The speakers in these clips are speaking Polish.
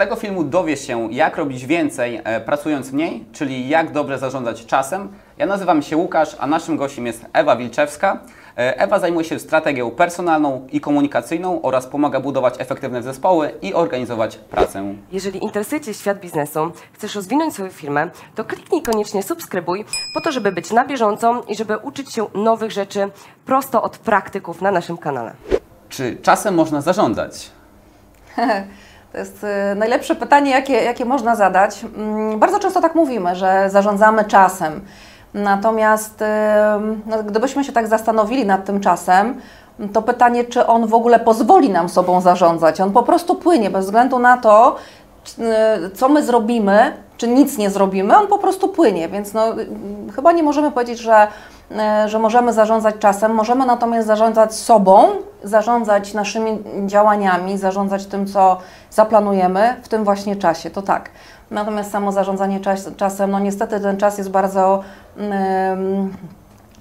tego filmu dowiesz się, jak robić więcej e, pracując mniej, czyli jak dobrze zarządzać czasem. Ja nazywam się Łukasz, a naszym gościem jest Ewa Wilczewska. E, Ewa zajmuje się strategią personalną i komunikacyjną oraz pomaga budować efektywne zespoły i organizować pracę. Jeżeli interesuje Cię świat biznesu, chcesz rozwinąć swoją firmę, to kliknij koniecznie subskrybuj po to, żeby być na bieżąco i żeby uczyć się nowych rzeczy prosto od praktyków na naszym kanale. Czy czasem można zarządzać? To jest y, najlepsze pytanie, jakie, jakie można zadać. Mm, Bardzo często tak mówimy, że zarządzamy czasem. Natomiast y, no, gdybyśmy się tak zastanowili nad tym czasem, to pytanie, czy on w ogóle pozwoli nam sobą zarządzać. On po prostu płynie bez względu na to, y, co my zrobimy, czy nic nie zrobimy, on po prostu płynie. Więc no, chyba nie możemy powiedzieć, że, że możemy zarządzać czasem. Możemy natomiast zarządzać sobą, zarządzać naszymi działaniami, zarządzać tym, co zaplanujemy w tym właśnie czasie. To tak. Natomiast samo zarządzanie czas, czasem, no niestety ten czas jest bardzo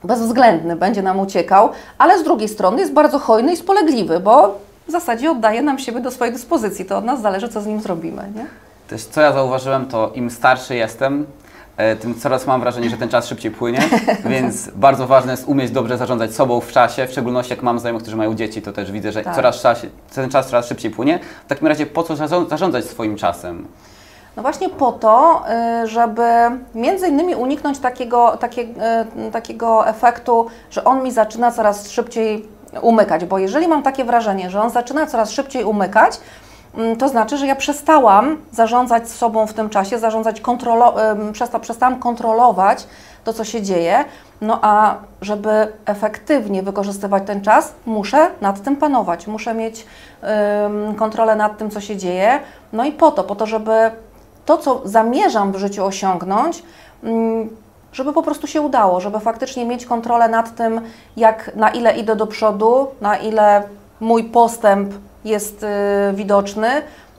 bezwzględny, będzie nam uciekał, ale z drugiej strony jest bardzo hojny i spolegliwy, bo w zasadzie oddaje nam siebie do swojej dyspozycji. To od nas zależy, co z nim zrobimy. Nie? Też co ja zauważyłem, to im starszy jestem, e, tym coraz mam wrażenie, że ten czas szybciej płynie, więc bardzo ważne jest umieć dobrze zarządzać sobą w czasie, w szczególności jak mam znajomych, którzy mają dzieci, to też widzę, że Tak. coraz czasie, ten czas coraz szybciej płynie. W takim razie po co zarząd- zarządzać swoim czasem? No właśnie po to, y, żeby między innymi uniknąć takiego, takie, y, takiego efektu, że on mi zaczyna coraz szybciej umykać, bo jeżeli mam takie wrażenie, że on zaczyna coraz szybciej umykać, to znaczy, że ja przestałam zarządzać sobą w tym czasie, zarządzać kontrolo, przesta, przestałam kontrolować to, co się dzieje. No a żeby efektywnie wykorzystywać ten czas, muszę nad tym panować, muszę mieć kontrolę nad tym, co się dzieje. No i po to, po to, żeby to, co zamierzam w życiu osiągnąć, mm, żeby po prostu się udało, żeby faktycznie mieć kontrolę nad tym, jak, na ile idę do przodu, na ile mój postęp jest y, widoczny,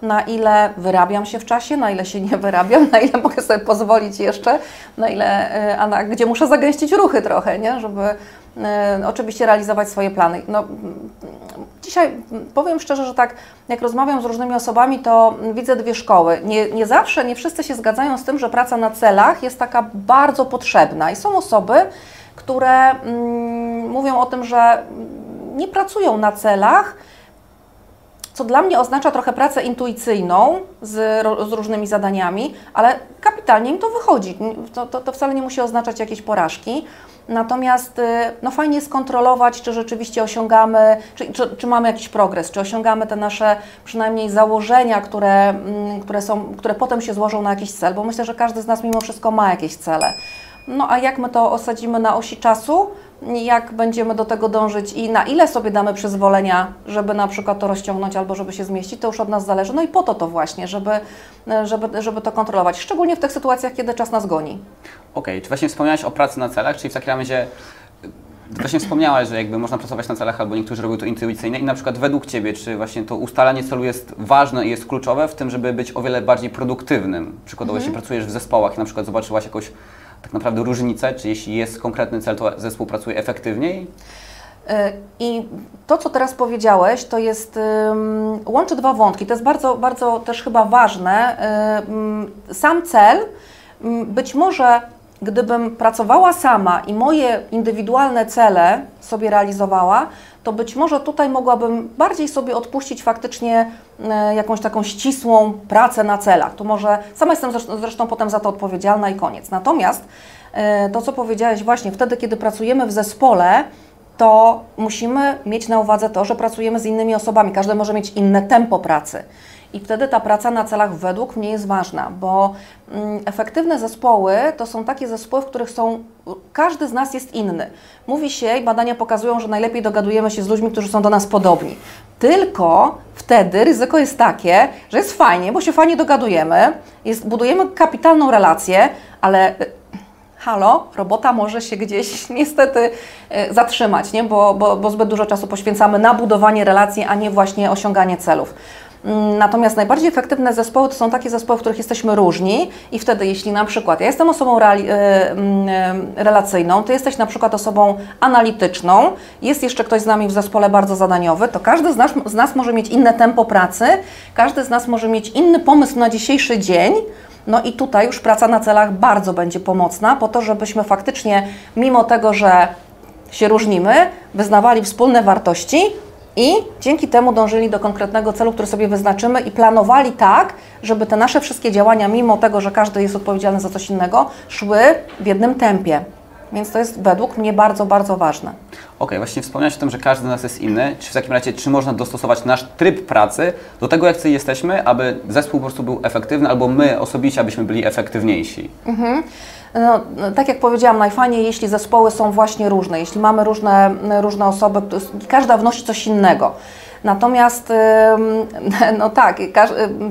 na ile wyrabiam się w czasie, na ile się nie wyrabiam, na ile mogę sobie pozwolić jeszcze, na ile, y, a na, gdzie muszę zagęścić ruchy trochę, nie? żeby y, oczywiście realizować swoje plany. No, dzisiaj powiem szczerze, że tak jak rozmawiam z różnymi osobami, to widzę dwie szkoły. Nie, nie zawsze, nie wszyscy się zgadzają z tym, że praca na celach jest taka bardzo potrzebna i są osoby, które mm, mówią o tym, że nie pracują na celach, co dla mnie oznacza trochę pracę intuicyjną z, z różnymi zadaniami, ale kapitalnie im to wychodzi. To, to, to wcale nie musi oznaczać jakiejś porażki. Natomiast y, no fajnie jest kontrolować, czy rzeczywiście osiągamy, czy, czy, czy mamy jakiś progres, czy osiągamy te nasze przynajmniej założenia, które, mm, które, są, które potem się złożą na jakiś cel, bo myślę, że każdy z nas mimo wszystko ma jakieś cele. No a jak my to osadzimy na osi czasu, jak będziemy do tego dążyć i na ile sobie damy przyzwolenia, żeby na przykład to rozciągnąć albo żeby się zmieścić, to już od nas zależy. No i po to to właśnie, żeby, żeby, żeby to kontrolować, szczególnie w tych sytuacjach, kiedy czas nas goni. Okej, czy właśnie wspomniałaś o pracy na celach, czyli w takim razie właśnie wspomniałaś, że jakby można pracować na celach, albo niektórzy robią to intuicyjnie i na przykład według Ciebie, czy właśnie to ustalanie celu jest ważne i jest kluczowe w tym, żeby być o wiele bardziej produktywnym? Przykładowo, jeśli pracujesz w zespołach i na przykład zobaczyłaś jakąś tak naprawdę różnicę, czy jeśli jest konkretny cel, to zespół pracuje efektywniej? Y, I to, co teraz powiedziałeś, to jest, łączy dwa wątki. To jest bardzo, bardzo też chyba ważne. Ym, sam cel, ym, być może gdybym pracowała sama i moje indywidualne cele sobie realizowała, to być może tutaj mogłabym bardziej sobie odpuścić faktycznie e, jakąś taką ścisłą pracę na celach. To może sama jestem zresztą, potem za to odpowiedzialna i koniec. Natomiast e, to, co powiedziałeś właśnie, wtedy, kiedy pracujemy w zespole, to musimy mieć na uwadze to, że pracujemy z innymi osobami. Każdy może mieć inne tempo pracy. I wtedy ta praca na celach według mnie jest ważna, bo mm, efektywne zespoły to są takie zespoły, w których są, każdy z nas jest inny. Mówi się i badania pokazują, że najlepiej dogadujemy się z ludźmi, którzy są do nas podobni. Tylko wtedy ryzyko jest takie, że jest fajnie, bo się fajnie dogadujemy, jest, budujemy kapitalną relację, ale y, halo, robota może się gdzieś niestety e, zatrzymać, nie? Bo, bo, bo zbyt dużo czasu poświęcamy na budowanie relacji, a nie właśnie osiąganie celów. Mm, Natomiast najbardziej efektywne zespoły to są takie zespoły, w których jesteśmy różni i wtedy, jeśli na przykład ja jestem osobą e, mm, e, relacyjną, ty jesteś na przykład osobą analityczną, jest jeszcze ktoś z nami w zespole bardzo zadaniowy, to każdy z nas, z nas może mieć inne tempo pracy, każdy z nas może mieć inny pomysł na dzisiejszy dzień. No i tutaj już praca na celach bardzo będzie pomocna, po to, żebyśmy faktycznie, mimo tego, że się różnimy, wyznawali wspólne wartości i dzięki temu dążyli do konkretnego celu, który sobie wyznaczymy i planowali tak, żeby te nasze wszystkie działania, mimo tego, że każdy jest odpowiedzialny za coś innego, szły w jednym tempie. Więc to jest według mnie bardzo, bardzo ważne. Okej, właśnie wspomniałeś o tym, że każdy z nas jest inny. Czy w takim razie, czy można dostosować nasz tryb pracy do tego, jak jesteśmy, aby zespół po prostu był efektywny, albo my osobiście, abyśmy byli efektywniejsi? No, tak jak powiedziałam, najfajniej, jeśli zespoły są właśnie różne, jeśli mamy różne, różne osoby, każda wnosi coś innego. Natomiast, no tak,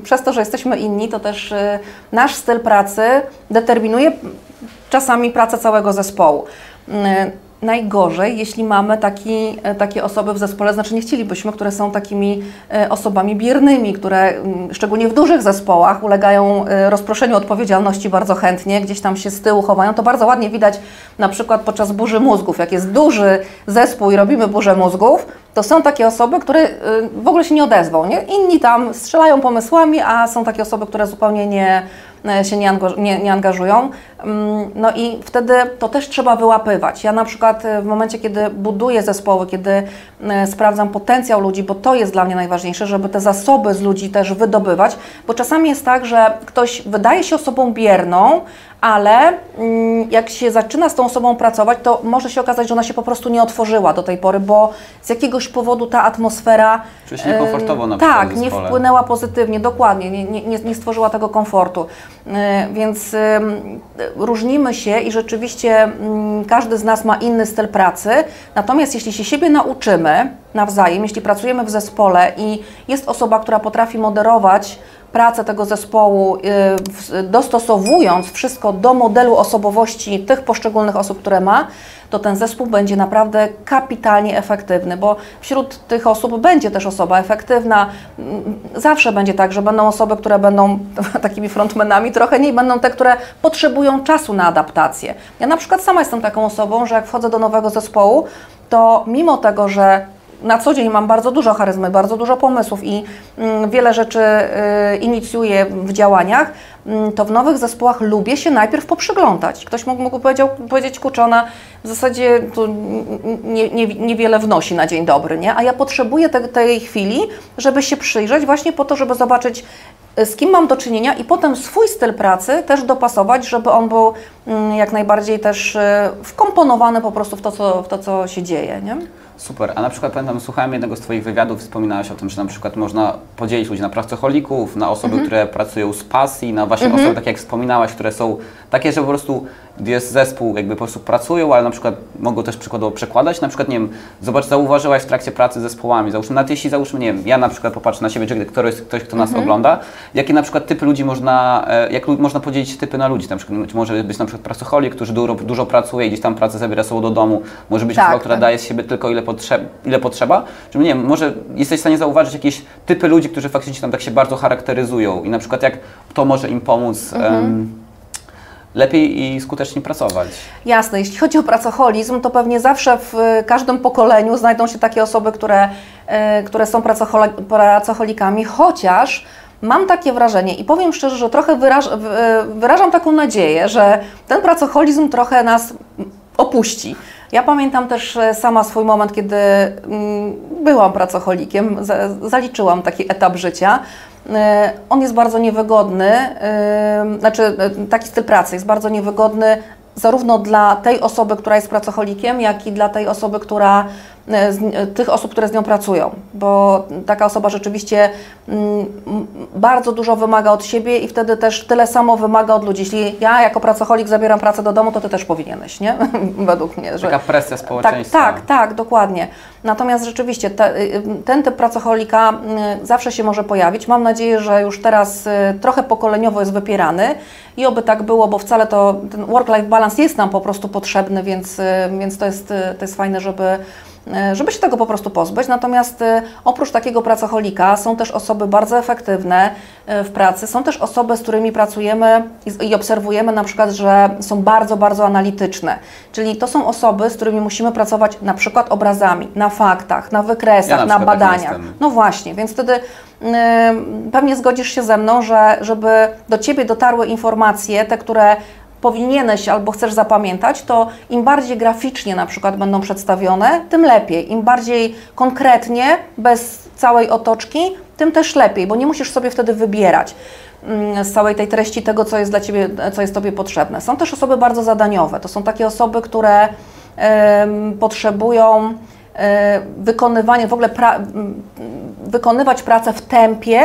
przez to, że jesteśmy inni, to też y, nasz styl pracy determinuje czasami pracę całego zespołu. Y, Najgorzej, jeśli mamy taki, e, takie osoby w zespole, znaczy nie chcielibyśmy, które są takimi e, osobami biernymi, które mm, szczególnie w dużych zespołach ulegają e, rozproszeniu odpowiedzialności bardzo chętnie, gdzieś tam się z tyłu chowają. To bardzo ładnie widać na przykład podczas burzy mózgów. Jak jest duży zespół i robimy burzę mózgów, to są takie osoby, które w ogóle się nie odezwą. Nie? Inni tam strzelają pomysłami, a są takie osoby, które zupełnie nie, się nie angażują. Mm, No i wtedy to też trzeba wyłapywać. Ja na przykład e, w momencie, kiedy buduję zespoły, kiedy e, sprawdzam potencjał ludzi, bo to jest dla mnie najważniejsze, żeby te zasoby z ludzi też wydobywać, bo czasami jest tak, że ktoś wydaje się osobą bierną, ale mm, jak się zaczyna z tą osobą pracować, to może się okazać, że ona się po prostu nie otworzyła do tej pory, bo z jakiegoś powodu ta atmosfera Czuje się niekomfortowo na Tak, nie wpłynęła pozytywnie, dokładnie, nie, nie, nie- stworzyła tego komfortu. E, Więc różnimy się i rzeczywiście mm, każdy z nas ma inny styl pracy. Natomiast jeśli się siebie nauczymy nawzajem, jeśli pracujemy w zespole i jest osoba, która potrafi moderować pracę tego zespołu, y, dostosowując wszystko do modelu osobowości tych poszczególnych osób, które ma, to ten zespół będzie naprawdę kapitalnie efektywny, bo wśród tych osób będzie też osoba efektywna. Mm, Zawsze będzie tak, że będą osoby, które będą takimi frontmenami, trochę nie będą te, które potrzebują czasu na adaptację. Ja na przykład sama jestem taką osobą, że jak wchodzę do nowego zespołu, to mimo tego, że na co dzień mam bardzo dużo charyzmy, bardzo dużo pomysłów i mm, wiele rzeczy y, inicjuję w działaniach, mm, to w nowych zespołach lubię się najpierw poprzyglądać. Ktoś mógł, mógł powiedzieć, kurczę, ona w zasadzie tu nie, nie, niewiele wnosi na dzień dobry, nie? a ja potrzebuję te, tej chwili, żeby się przyjrzeć właśnie po to, żeby zobaczyć, y, z kim mam do czynienia i potem swój styl pracy też dopasować, żeby on był mm, jak najbardziej też y, wkomponowany po prostu w to, co, w to, co się dzieje. Nie? Super. A na przykład pamiętam, słuchałem jednego z Twoich wywiadów, wspominałaś o tym, że na przykład można podzielić ludzi na pracocholików, na osoby, Mhm. które pracują z pasji, na właśnie osoby, tak jak wspominałaś, które są takie, że po prostu jest zespół, jakby po prostu pracują, ale na przykład mogą też przykładowo przekładać. Na przykład, nie wiem, zobacz, zauważyłaś w trakcie pracy z zespołami, załóżmy, nawet jeśli załóżmy, nie wiem, ja na przykład popatrzę na siebie, czy ktoś, ktoś kto nas ogląda, jakie na przykład typy ludzi można, e, jak można podzielić typy na ludzi, na przykład czy może być na przykład pracocholik, który dużo, dużo pracuje i gdzieś tam pracę zabiera sobą do domu, może być Tak, osoba, która tak. daje z siebie tylko ile, ile potrzeba, czy nie wiem, może jesteś w stanie zauważyć jakieś typy ludzi, którzy faktycznie tam tak się bardzo charakteryzują? I na przykład jak to może im pomóc em, lepiej i skuteczniej pracować. Jasne, jeśli chodzi o pracoholizm, to pewnie zawsze w każdym pokoleniu znajdą się takie osoby, które, e, które są pracocholi- pracocholikami, chociaż mam takie wrażenie i powiem szczerze, że trochę wyraż, e, wyrażam taką nadzieję, że ten pracoholizm trochę nas opuści. Ja pamiętam też e, sama swój moment, kiedy mm, byłam pracocholikiem, za- zaliczyłam taki etap życia. E, On jest bardzo niewygodny, e, znaczy e, taki styl pracy jest bardzo niewygodny zarówno dla tej osoby, która jest pracocholikiem, jak i dla tej osoby, która tych osób, które z nią pracują, bo taka osoba rzeczywiście mm, bardzo dużo wymaga od siebie i wtedy też tyle samo wymaga od ludzi. Jeśli ja jako pracocholik zabieram pracę do domu, to ty też powinieneś, nie? Według mnie. Że... Taka presja Tak, społeczeństwa. tak, tak, dokładnie. Natomiast rzeczywiście te, y, ten typ pracocholika y, zawsze się może pojawić. Mam nadzieję, że już teraz y, trochę pokoleniowo jest wypierany i oby tak było, bo wcale to ten work-life balance jest nam po prostu potrzebny, więc, y, więc to, jest, y, to jest fajne, żeby, e, żeby się tego po prostu pozbyć. Natomiast e, oprócz takiego pracocholika są też osoby bardzo efektywne e, w pracy, są też osoby, z którymi pracujemy i, obserwujemy na przykład, że są bardzo, bardzo analityczne. Czyli to są osoby, z którymi musimy pracować na przykład obrazami, na faktach, na wykresach, Ja na na, taki badaniach. jestem. No właśnie, więc wtedy pewnie zgodzisz się ze mną, że żeby do Ciebie dotarły informacje, te, które powinieneś albo chcesz zapamiętać, to im bardziej graficznie na przykład będą przedstawione, tym lepiej. Im bardziej konkretnie, bez całej otoczki, tym też lepiej, bo nie musisz sobie wtedy wybierać mm, z całej tej treści tego, co jest dla Ciebie, co jest Tobie potrzebne. Są też osoby bardzo zadaniowe. To są takie osoby, które em, potrzebują e, wykonywanie, w ogóle pra, m, wykonywać pracę w tempie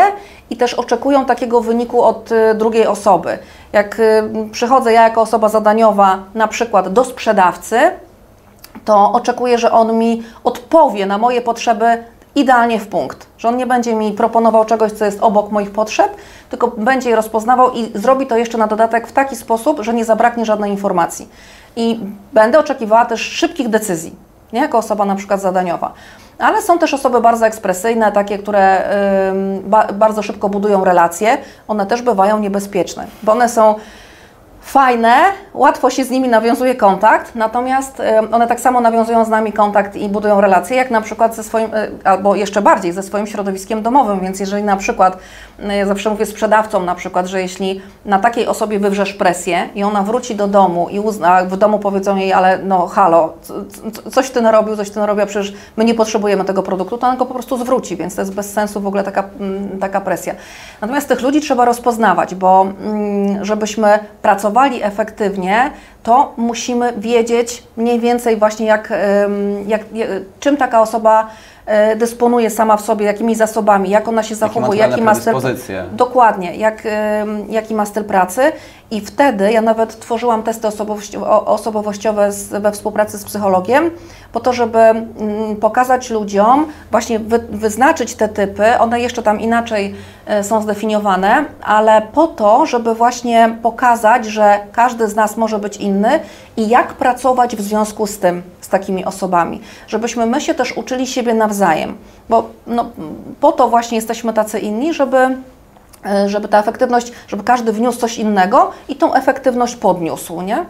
i też oczekują takiego wyniku od e, drugiej osoby. Jak e, przychodzę ja jako osoba zadaniowa na przykład do sprzedawcy, to oczekuję, że on mi odpowie na moje potrzeby idealnie w punkt. Że on nie będzie mi proponował czegoś, co jest obok moich potrzeb, tylko będzie je rozpoznawał i zrobi to jeszcze na dodatek w taki sposób, że nie zabraknie żadnej informacji. I będę oczekiwała też szybkich decyzji, nie jako osoba na przykład zadaniowa. Ale są też osoby bardzo ekspresyjne, takie, które bardzo szybko budują relacje. One też bywają niebezpieczne, bo one są fajne, łatwo się z nimi nawiązuje kontakt, natomiast one tak samo nawiązują z nami kontakt i budują relacje, jak na przykład ze swoim, e, albo jeszcze bardziej ze swoim środowiskiem domowym, więc jeżeli na przykład, ja zawsze mówię sprzedawcom na przykład, że jeśli na takiej osobie wywrzesz presję i ona wróci do domu i uzna, w domu powiedzą jej, ale no halo, co- co- coś ty narobił, coś ty narobił, przecież my nie potrzebujemy tego produktu, to ona go po prostu zwróci, więc to jest bez sensu w ogóle taka, mm, taka presja. Natomiast tych ludzi trzeba rozpoznawać, bo mm, żebyśmy pracowali efektywnie, to musimy wiedzieć mniej więcej właśnie jak, jak, czym taka osoba dysponuje sama w sobie, jakimi zasobami, jak ona się zachowuje, jaki ma styl. Dokładnie, jak, jaki ma styl pracy. I wtedy ja nawet tworzyłam testy osobowościowe we współpracy z psychologiem, po to, żeby mm, pokazać ludziom, właśnie wy, wyznaczyć te typy. One jeszcze tam inaczej e, są zdefiniowane, ale po to, żeby właśnie pokazać, że każdy z nas może być inny i jak pracować w związku z tym, z takimi osobami. Żebyśmy my się też uczyli siebie nawzajem, bo no, po to właśnie jesteśmy tacy inni, żeby żeby ta efektywność, żeby każdy wniósł coś innego i tą efektywność podniósł, nie?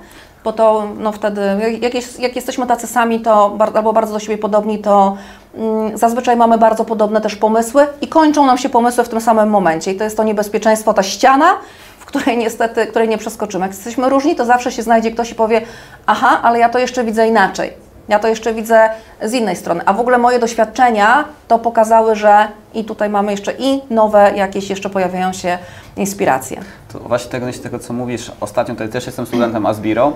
Bo to no wtedy, jak, jest, jak jesteśmy tacy sami, to albo bardzo do siebie podobni, to mm, zazwyczaj mamy bardzo podobne też pomysły i kończą nam się pomysły w tym samym momencie. I to jest to niebezpieczeństwo, ta ściana, w której niestety, której nie przeskoczymy. Jak jesteśmy różni, to zawsze się znajdzie ktoś i powie, aha, ale ja to jeszcze widzę inaczej. Ja to jeszcze widzę z innej strony. A w ogóle moje doświadczenia to pokazały, że i tutaj mamy jeszcze i nowe jakieś jeszcze pojawiają się inspiracje. To właśnie tego, tego, co mówisz, ostatnio tutaj też jestem studentem Asbiro.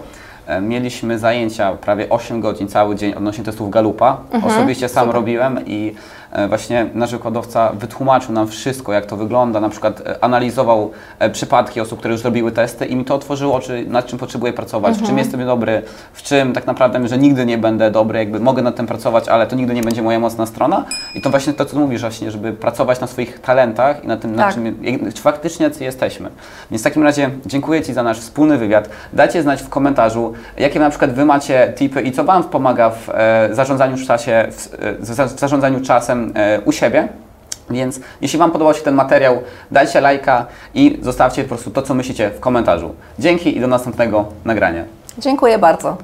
E, Mieliśmy zajęcia prawie 8 godzin cały dzień odnośnie testów Galupa. Osobiście sam robiłem i e, właśnie nasz wykładowca wytłumaczył nam wszystko, jak to wygląda. Na przykład e, analizował przypadki osób, które już zrobiły testy i mi to otworzyło oczy, nad czym potrzebuję pracować, w czym jestem dobry, w czym tak naprawdę, że nigdy nie będę dobry, jakby mogę nad tym pracować, ale to nigdy nie będzie moja mocna strona. I to właśnie to, co mówisz właśnie, żeby pracować na swoich talentach i na tym, na Tak. czym jak- czy faktycznie jesteśmy. Więc w takim razie dziękuję Ci za nasz wspólny wywiad. Dajcie znać w komentarzu, jakie na przykład Wy macie tipy i co Wam pomaga w e, zarządzaniu w czasie, w, e, za, zarządzaniu czasem e, u siebie. Więc jeśli Wam podobał się ten materiał, dajcie lajka i zostawcie po prostu to, co myślicie w komentarzu. Dzięki i do następnego nagrania. Dziękuję bardzo.